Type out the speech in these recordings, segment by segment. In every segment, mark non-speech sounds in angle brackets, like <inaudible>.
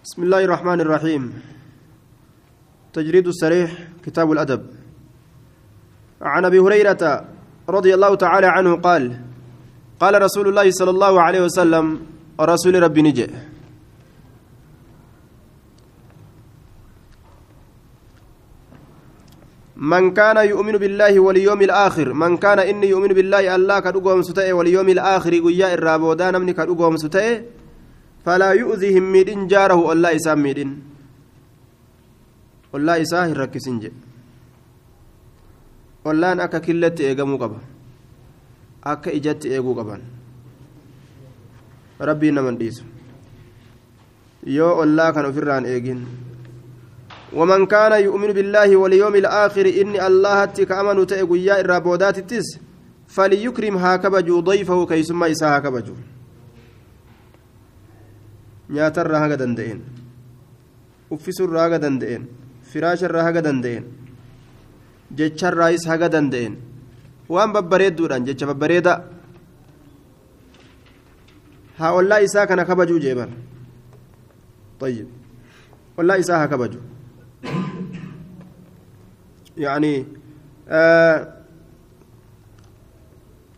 بسم الله الرحمن الرحيم. تجريد السريح كتاب الأدب. عن أبي هريرة رضي الله تعالى عنه قال قال رسول الله صلى الله عليه وسلم رسول ربي نجي من كان يؤمن بالله واليوم الآخر من كان إني يؤمن بالله الله كدوغوم ستئ واليوم الآخر قيا الرابودا نمني كدوغوم ستئ. فلا يؤذيهم ميدين جاره والله إسام ميدين. والله إساه الركسين جي. والله أكا كلت إيغمو قبا. أكا إجت إيغو قبان ربي نمن ديسو yoo ollaa kan ofirraan eegin ومن كان يؤمن بالله واليوم الآخر إن الله كأمن تأجو يا الرابودات التس فليكرم هاكبجو ضيفه كيسما إسا هاكبجو. Nyaatarraa haga danda'een uffisurraa haga danda'een firaasharraa haga danda'een jecharraayis haga danda'een waan babbareedduudhaan jecha babbareeda haa ollaa isaa kana kabajuu jeebar طيب ollaa isaa haa kabaju يعني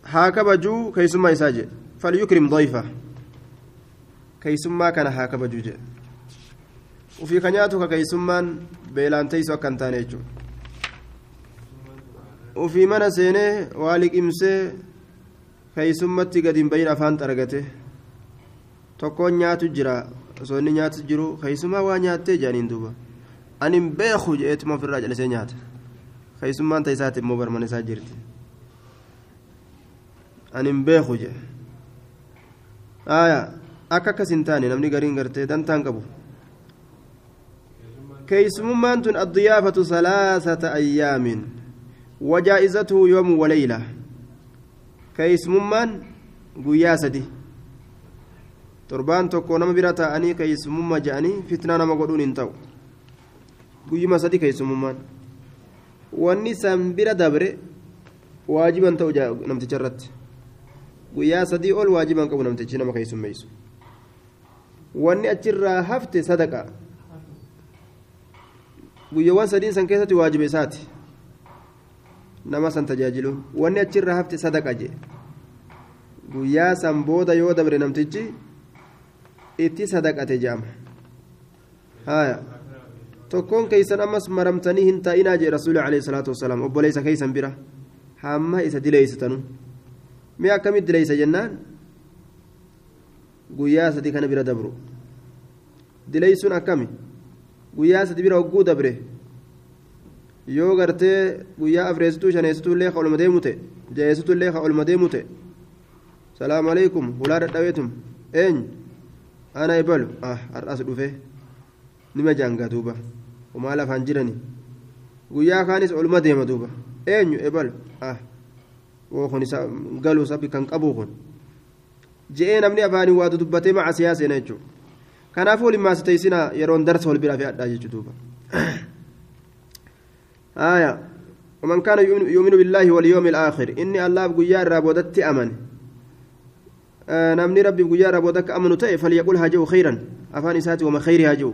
haa kabajuu keeysummaa isaa jedhe falyukrim ضيفه keeysummaa kana haa kabajuu jedhe ufii ka nyaatu ka keeysummaan beelaan teeysu akka hin taane jechuudha ufii mana seenee waa liqimsee keeysummatti gadi hin bayin afaan xaragate tokkoon nyaatu jira osoo inni nyaatu jiru keeysummaa waa nyaattee jaaniin duuba ani hin beeku jedheetuma ofirraa callisee nyaata keeysummaan taisaati immoo barman isaa jirti ani hin beeku jedhe aayaa akka akkas hin taane namni gariin gartee dantaan qabu keeysumummaan tun addiyaafatu salaasata ayyaamin wajaa'izatuhu yoomu waleyla keeysumummaan guyyaa sadi torbaan tokko nama bira taa'anii keeysumummaa je'anii fitnaa nama godhuun hin ta'u guyyuma sadi keeysumummaan wanni san bira dabre waajiban ta'u namticha irratti guyyaa sadii ol waajiban qabu namtichi nama keeysummeeysu wanni achirraa hafte sadaqa guyyawwan sadiin san keessatti waajiba isaati nama san tajaajiluun wanni achirraa hafte sadaqa jee guyyaa san booda yoo dabre namtichi itti sadaqate je'ama haya tokkoon keeysan ammas maramtanii hin taa'inaa jee rasuuli alayhi salaatu wasalaam obboleeysa keeysan bira hamma isa dileeysitanu mi akkamit dileeysa jennaan guyyaa sadi kana bira dabru dileeysuun akkami guyyaa sadi bira hogguu dabre yoo gartee guyyaa afreessituu shaneessituu illee olma deemu ta'e jaheessituu illee olma deemu ta'e salaamu aleykum hulaa dhadhaweetum eenyu ana ebalu ah har'as dhufe nima jaangaa duuba homaa lafaan jirani guyyaa kaanis olma deema duuba eenyu ebalu ah woo kun isa galuu sabbi kan qabu kun je'ee namni afaanii waa dubbatee maca siyaa seena jechuudha kanaafuu waliin maasiteessina yeroon darsa wal bira fi addaa jechuudha آية ومن كان يؤمن بالله واليوم الآخر إني الله بقيا رابودت أمن آه نمني ربي بقيا رابودك أمن تأي فليقول هاجو خيرا أفاني ساتي وما خير هاجو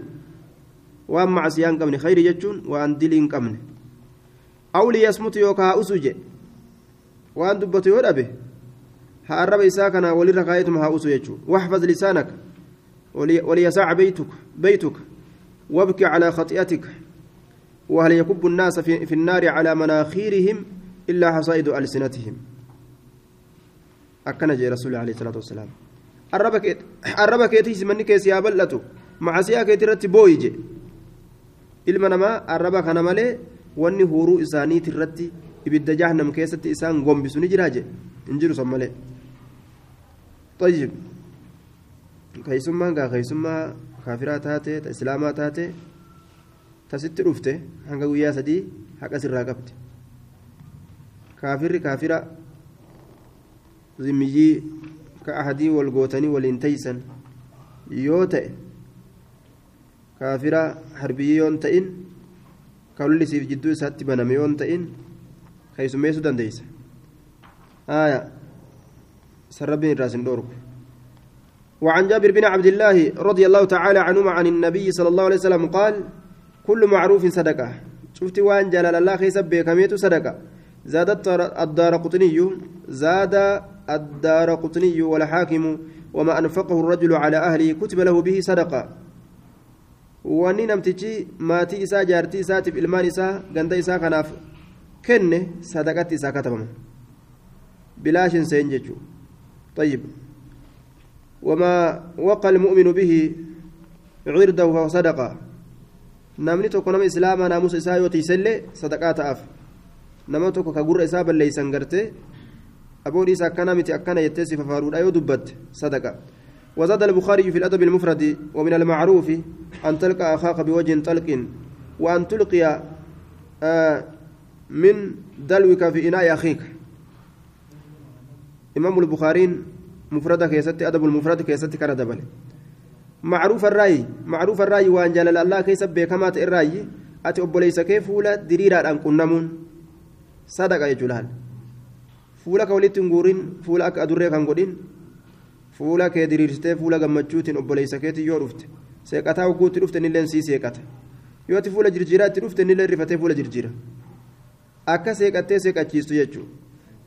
وأما معصيان قمن خير جتون وأن دلين قمن أو ليصمت يوكا أسوجي وأن دبت يود ها الرب إساكنا ولرقايتم ها أسو يجو. واحفظ لسانك. ولي وليسع بيتك بيتك. وابكي على خطيئتك. وهل يكب الناس في, في النار على مناخيرهم إلا حصائد ألسنتهم. أكن جاء رسول عليه الصلاة والسلام. الرب كيتي مني كيس يا بلتو مع سيا كيتي رتي بويجي ilma namaa arraba kana malee wanni huruu isaaniiti irratti ibidda jahannam keessatti isaan gombisu ni jiraa je hin jiru san malee طيب keeysummaan gaa keeysummaa kaafiraa taate ta islaamaa taate tasitti dhufte hanga guyyaa sadii haqas irraa qabte kaafirri kaafira zimmiyyii ka ahadii wal gootanii waliin teeysan yoo ta'e kaafira harbiyyii yoon ta'in ka lullisiif irraa sin dhoorgu وعن جابر بن عبد الله رضي الله تعالى عنهما عن النبي صلى الله عليه وسلم قال كل معروف صدقة شفت وان جلال الله خيسب بكميت صدقة زاد الدار قطني زاد الدار قطني والحاكم وما أنفقه الرجل على أهله كتب له به صدقة wanni namtichi maatii isaa jaartii isaatiif ilmaan isaa ganda isaa kanaaf kenne sadaqatti isaa katabama bilaashin seen jechuudha طيب. وما وقى المؤمن به عرضه وصدقه نمنتك نم اسلام أنا موسى سايوتي سل صدقات أف. نمتك كغر اساب لي انغرتي أبو ريسا كان متي اكن يتسي ففارود أيو دبت صدقة. وزاد البخاري في الأدب المفرد ومن المعروف أن تلقى أخاك بوجه طلق. وأن تلقي آه، من دلوك في إناء أخيك. إمام البخاري مفردة كيستي أدب المفرد كيستي كان دبل معروف الرأي معروف الرأي وأن جلال الله كيس بكمات الرأي أتي أبو ليس كيف فولا دريرا أن كنمون صدق يجلال فولا كوليت نقورين فولا أدري كان قدين fuula kee diriirsitee fuula gammachuutiin obboleessa keetii yoo dhufte seeqataa hogguutti dhufte nilleen sii seeqata yoo ati fuula jirjiiraa itti dhufte nillee rifatee fuula jirjiira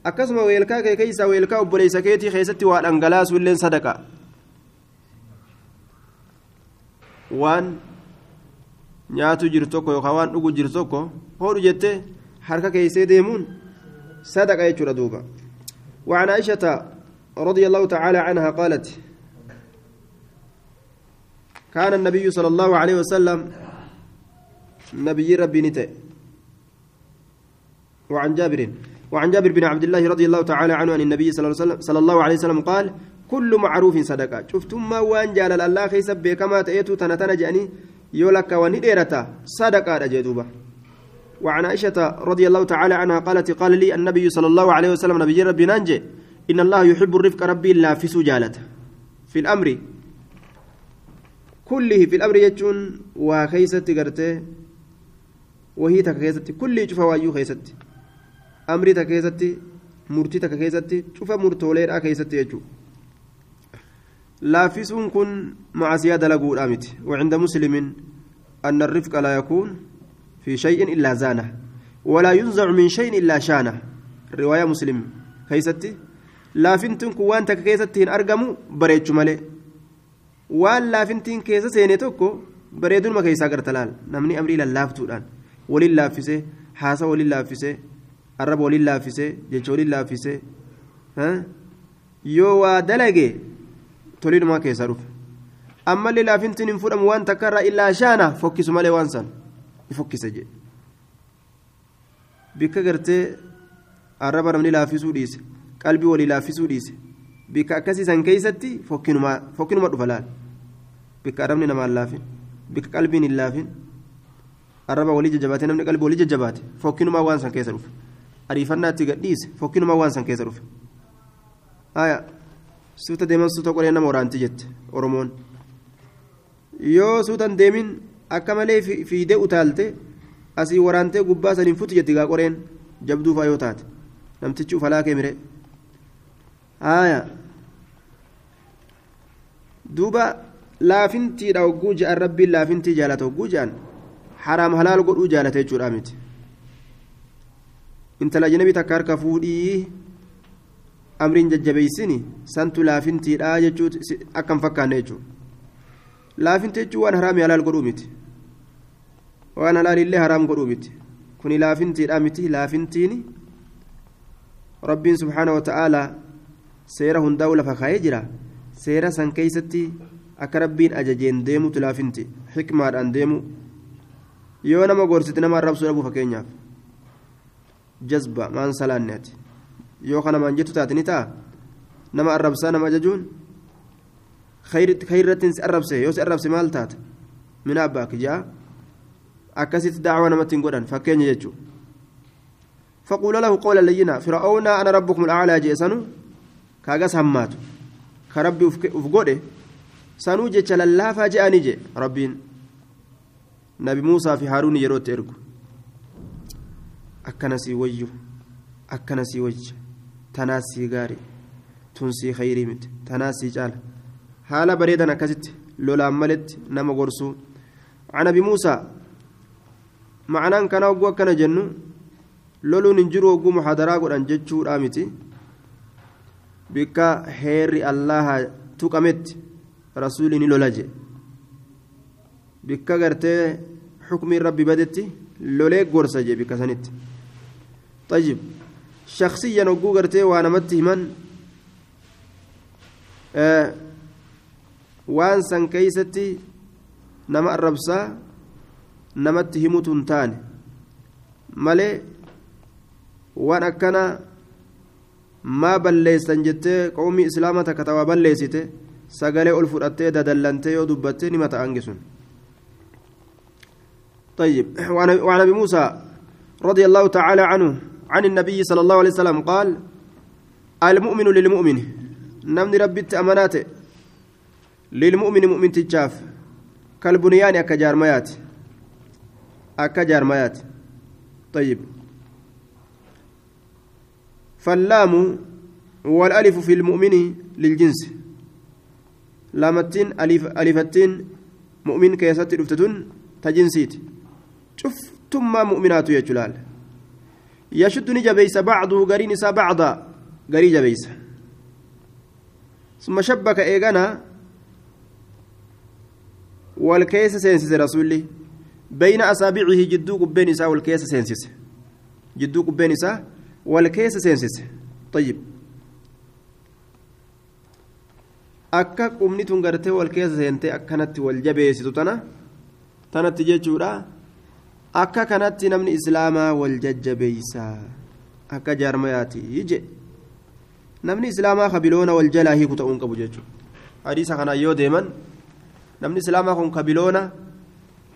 akkasuma weelkaa kee keessaa weelkaa obboleessa keetii keessatti waa dhangalaasuu illee sadaqa waan nyaatu jiru tokko yookaan waan dhugu jiru tokko hodhu jettee harka keessee deemuun sadaqa jechuudha duuba وعن عائشة رضي الله تعالى عنها قالت كان النبي صلى الله عليه وسلم نبي ربي نتئ وعن جابر وعن جابر بن عبد الله رضي الله تعالى عنه عن النبي صلى الله عليه وسلم, قال كل معروف صدقة. شفتم ما وان جال الله خيسب كما تأتوا تنتنا جاني يولك ونديرتا صدقة رجدوبة وعن عائشة رضي الله تعالى عنها قالت قال لي النبي صلى الله عليه وسلم نبي ربي ننجي إن الله يحب الرفق ربي لا في سجالته. في الأمر كله في الأمر يجون وخيست قرته وهي تكيست كل شوف وايو خيست أمري تكيست مرتي تكيست شوف مرتولين أكيست يجو لافسون كن مع زيادة لقول أمت وعند مسلم أن الرفق لا يكون في شيء إلا زانه ولا ينزع من شيء إلا شانه رواية مسلم كيستي laafintiin kun waan takka keessatti hin argamu bareechu malee waan laafintiin keessa seene tokko bareeduma keessaa garta laal namni amrii lallaaftuudhaan waliin laaffisee haasa waliin laaffisee arraba waliin laaffisee jecha waliin laaffisee yoo waa dalage toliinumaa keessaa dhufe ammallee laafintiin hin fudhamu waan takka irraa illaa shaana fokkisu malee waan san fokkise jedhe bikka gartee arraba namni laaffisuu dhiise. qalbii walii laaffisuu dhiise bikka akkasiisan keessatti fokkinuma dhufa laal bikka arrabni namaan laafin bikka qalbiin hin laafin arraba walii jajjabaate namni qalbii walii jajjabaate fokkinumaa waan san keessa dhufe ariifannaatti gadhiise fokkinumaa waan san keessa dhufe. Haya suuta deeman suuta qoree nama waraanti jette oromoon. Yoo suutan deemin akka malee fiidee utaalte asii waraantee gubbaa saniin futi jetti gaa qoreen jabduufaa yoo taate. Namtichi ufalaa kee miree haya duuba laafintiidha hogguu je'an rabbiin laafintii jaalata hogguu je'an haraam halaal godhuu jaalata jechuudha miti intala ajnabii takka harka fuudhii amriin jajjabeeysini santu laafintiidha jechuu akka hin fakkaanne jechuudha laafinti jechuun waan haraami halaal godhuu miti waan halaalillee haraam godhuu miti kuni laafintiidha miti laafintiini rabbiin subhaana wa ta'aalaa seera hundaa'u lafa kaayee jira seera san keeysatti akka rabbiin ajajeen deemutu laafinti xikmaadhaan deemu yoo nama gorsite nama arrabsuu dhabuu fakkeenyaaf jazba maan salaanne ati yoo kana maan jettu taate ni ta'a nama arrabsaa nama ajajuun khayirrattiin si arrabse yoo si arrabse maal taata mina abbaak jaa akkasitti daawaa namatti hin godhan fakkeenya jechuudha فقول له قولا لينا فرعون أنا ربكم الاعلى جيسانو كاغاس هماتو كربي افغودي سانو جيتش للافا جاني جي ربين نبي موسى في هارون يروت ارجو اكنسي ويو اكنسي وجه تناسي غاري تنسي خيري مت تناسي جال haala bareedan akkasitti lolaan maletti nama gorsuu عن ابي موسى معناه كان وقوا كان جنو لولون انجرو وقوا محاضرة قران جتشو رامتي بك هيري الله تقمت رسولي لولاجي بك غرتي حكم ربي بدتي لولي قرصة بك سنت طيب شخصيا وقوا غرتي وأنا متهما آه وان سن كيستي taane malee waan akkana maa balleessan jettee qawmii islaama takka tawaa balleessite sagalee ol fudhattee dadallantee yoo dubbattee nima ta'angi sun طيب وعن ابي موسى رضي الله تعالى عنه عن النبي صلى الله عليه وسلم قال المؤمن للمؤمن. نمني ربي اماناته للمؤمن مؤمن تجاف. كالبنيان أكا جارميات أكا جارميات طيب. فاللام والألف في المؤمن للجنس. لامتين ألف ألفتين مؤمن كيست رفتتون تجنسيت. شوف ثم مؤمنات يا جلال. يشد نجبيس بعضه قرين بعضا قري جبيس. ثم شبك إيغانا والكيس سينسس رسولي. بين أصابعه جدو قبين إساء والكيس سينسس جدو قبين إساء والكيس سينسس طيب. akka qubni tun gartee wal keessa seentee akkanatti wal jabeessitu tana tanatti jechuudha akka kanatti namni islaamaa wal jajjabeeysa akka jaarmayaati je namni islaamaa kabiloona wal jalaa hiiku ta'uun qabu jechuudha hadiisa kanaan yoo deeman namni islaamaa kun kabiloona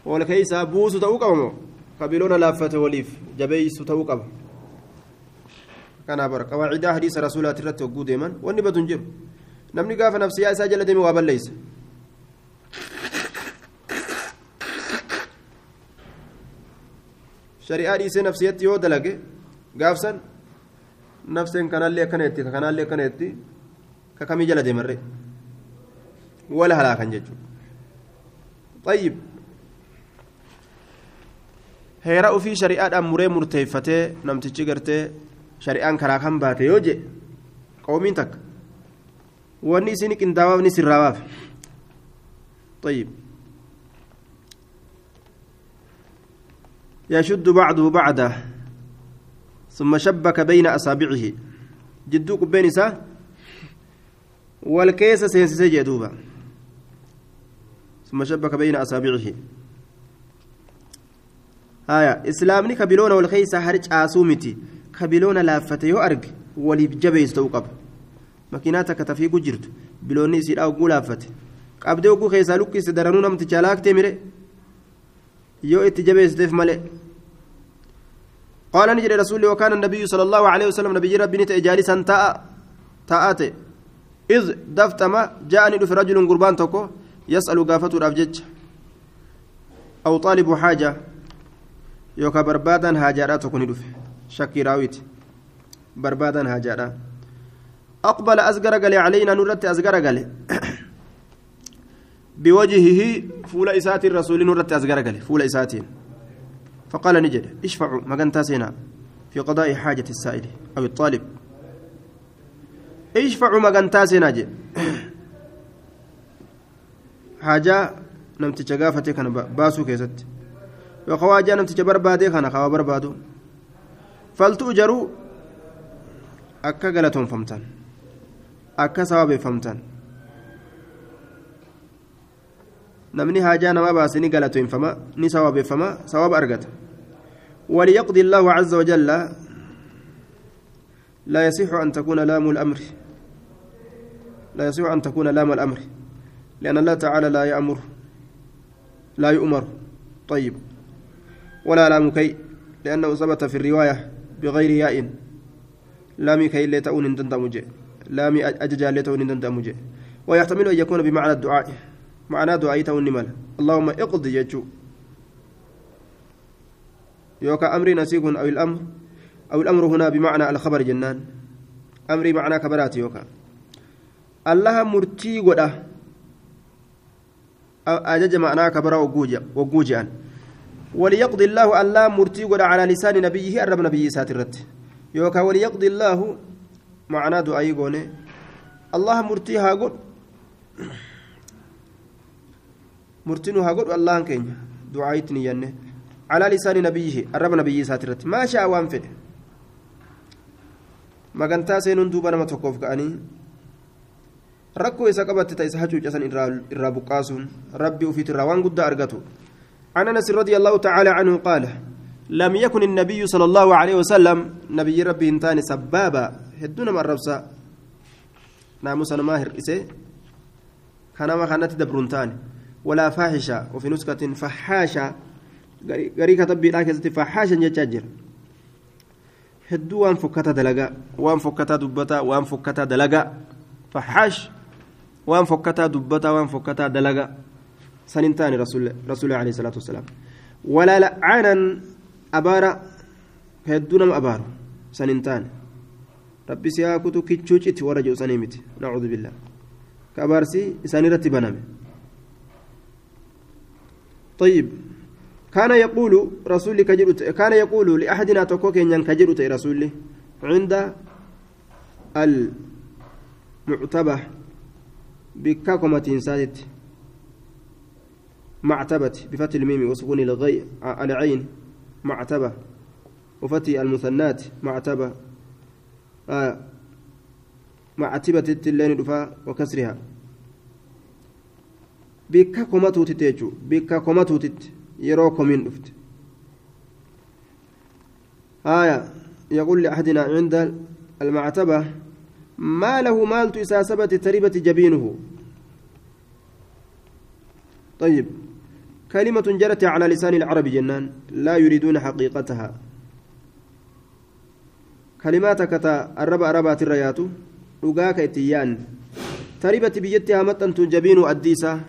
wal keeysaa buusu ta'uu qaba moo kabiloona laaffate waliif jabeeysu ta'uu qaba kanaaf bara qawaacidaa hadiisa rasuulaati irratti hogguu deeman wanni hin jiru namni gaafa nafsiyaa isaa jala deeme waa balleeysa shari'aa dhiisee nafsiyatti yoo dalage gaafsan nafseen kanaallee akkana jetti ka kanaallee akkana jetti ka kamii jala deemarre wala halaakan jechuudha طيب ofii shari'aadhaan muree murteeffatee namtichi gartee shari'aan karaa kan baate yoo je qoomiin takka wanni isin qindaawaaf ni sirraawaaf طيب يشد بعضه بعضه ثم شبك بين أصابعه. جدوك بين سا؟ والكيس سينسي جدوبا ثم شبك بين أصابعه. هايا إسلامني كبيلون والخيس هرج آسومتي. كبيلون لافته يو أرج ولي جبيس توقب. مكيناتك تفيق جرت بلوني سير أو قلافته qabdee oguu keessaa lukkiste daranuu namticha laaktee mire yoo itti jabeessiteef malee ni jedhe rasuulli وكان النبي صلى الله عليه وسلم نبي ربي نتأ جالسا تاء تاءت إذ دفتما جاءني في رجل قربان تكو يسأل قافته الأفجج أو طالب حاجة يوكا بربادا هاجارات تكون دف. شكي راويت. بربادا هاجارات أقبل أزقر قلي علينا نرت أزقر قلي <coughs> بوجهه فول إسات الرسول نرت أزقر قلي فول إساتين فقال نجد اشفعوا مقنتا سينا في قضاء حاجة السائل أو الطالب. اشفعوا مقنتا سينا جي. <coughs> حاجة نمت جافته كان باسو كيست. وخواجة نمت بربادي كان خوا بربادو. فلتؤجروا. أكا قلتهم فمتان أكا سواب فمتان namni haajaa namaa baase ni galatoonfama ni sawabeeffama sawaaba argata. وليقضي الله عز وجل لا يصح أن تكون لام الأمر. لا يصح أن تكون لام الأمر. لأن الله تعالى لا يأمر لا يؤمر. طيب. ولا لام كي لأنه ثبت في الرواية بغير ياء. لام كي لتؤن تندمج لام أججال لتؤن تندمج ويحتمل أن يكون بمعنى الدعاء. معنى دعاء مال اللهم اقضي يجو يوكا أمر نسيق أو الأمر أو الأمر هنا بمعنى الخبر جنان. أمري معنى كبرات يوكا. الله مرتي قده أجج معناه كبر وجوجا وليقضي الله الله مرتي على لسان نبيه الرب نبي ساترت يوكا وليقضي الله معناه دعائي قوني الله مرتي هاقول مرتين هاقول الله كينيا دعايتني ينه على لسان نبيه الرب نبي ساترت ما شاء وانفد magantaa seenuun duuba nama tokkoof ka'anii rakkoo isa qabatte ta isa hacuucasan irraa buqqaasuun rabbi ufiit irraa waan guddaa argatu. عن انس رضي الله تعالى عنه قال لم يكن النبي صلى الله عليه وسلم نبي ربي انتاني سبابا هدونا من الربسا ناموسا ماهر إسي كان ما كانت دبرونتان ولا فاحشة وفي نسخة فحاشة غري كتب بلاكزة فحاشة جاجر hedduu waan fokkataa dalagaa waan fokkataa dubbataa waan fokkataa dalagaa faxaash waan fokkataa dubbataa waan fokkataa dalagaa sanin taane rasuuli alayhi salaatu wasalaam walaa la'aanan abaara hedduu nama abaaru sanin taane rabbi si haa kutu kichuu citi warra jedhu sanii miti nacuudhu billaa ka abaarsi isaanirratti baname طيب. كان يقول رسول كجرت كان يقول لأحدنا تكوكين كجرت رسول عند المعتبة بكاكمة سادت معتبة بفتح الميم وسكون الغي العين معتبة وفتح المثنات معتبة آه معتبة اللين وكسرها. بكاكمة تتيجو بكاكمة تتيجو yeroo komiin dhufte آية يقول لأحدنا عند المعتبة ما له مالت إساسبة تربة جبينه طيب كلمة جرت على لسان العرب جنان لا يريدون حقيقتها كلماتك الربا ربات الريات رقاك اتيان تربة بيتها متن جبين أديسة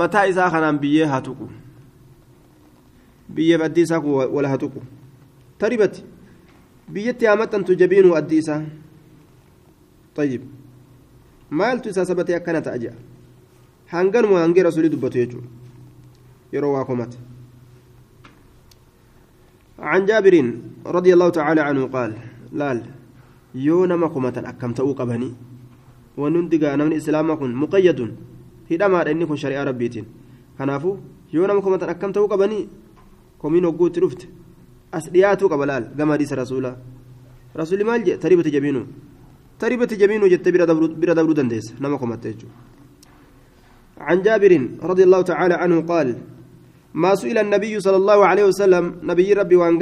mataa isaa kanaan biyyee haa tuqu biyyee addii isaa wala haa tuqu taribati biyyatti haa maxxantu jabiinuu addii isaa طيب maaltu isaa sabatee akkana ta'a jedha hanganuma hangee rasuulii dubbatu jechuudha yeroo waa komate عن جابر رضي الله تعالى عنه قال لال يوم ما كمت أكم تأوق بني ونندق نمن إسلام مقيد hidhamaadha inni kun shari'aa rabbiitiin kanaafuu yoo nama komatan akkam ta'uu qabanii komiin hogguutti dhufte as dhiyaatuu qaba laal gama hadiisa rasuulaa rasuulli maal jedhe taribati jabiinuu taribati jabiinuu jette bira dabruu dandeessa nama komatte jechuudha عن جابر رضي الله تعالى عنه قال ما سئل النبي صلى الله عليه وسلم نبي ربي وان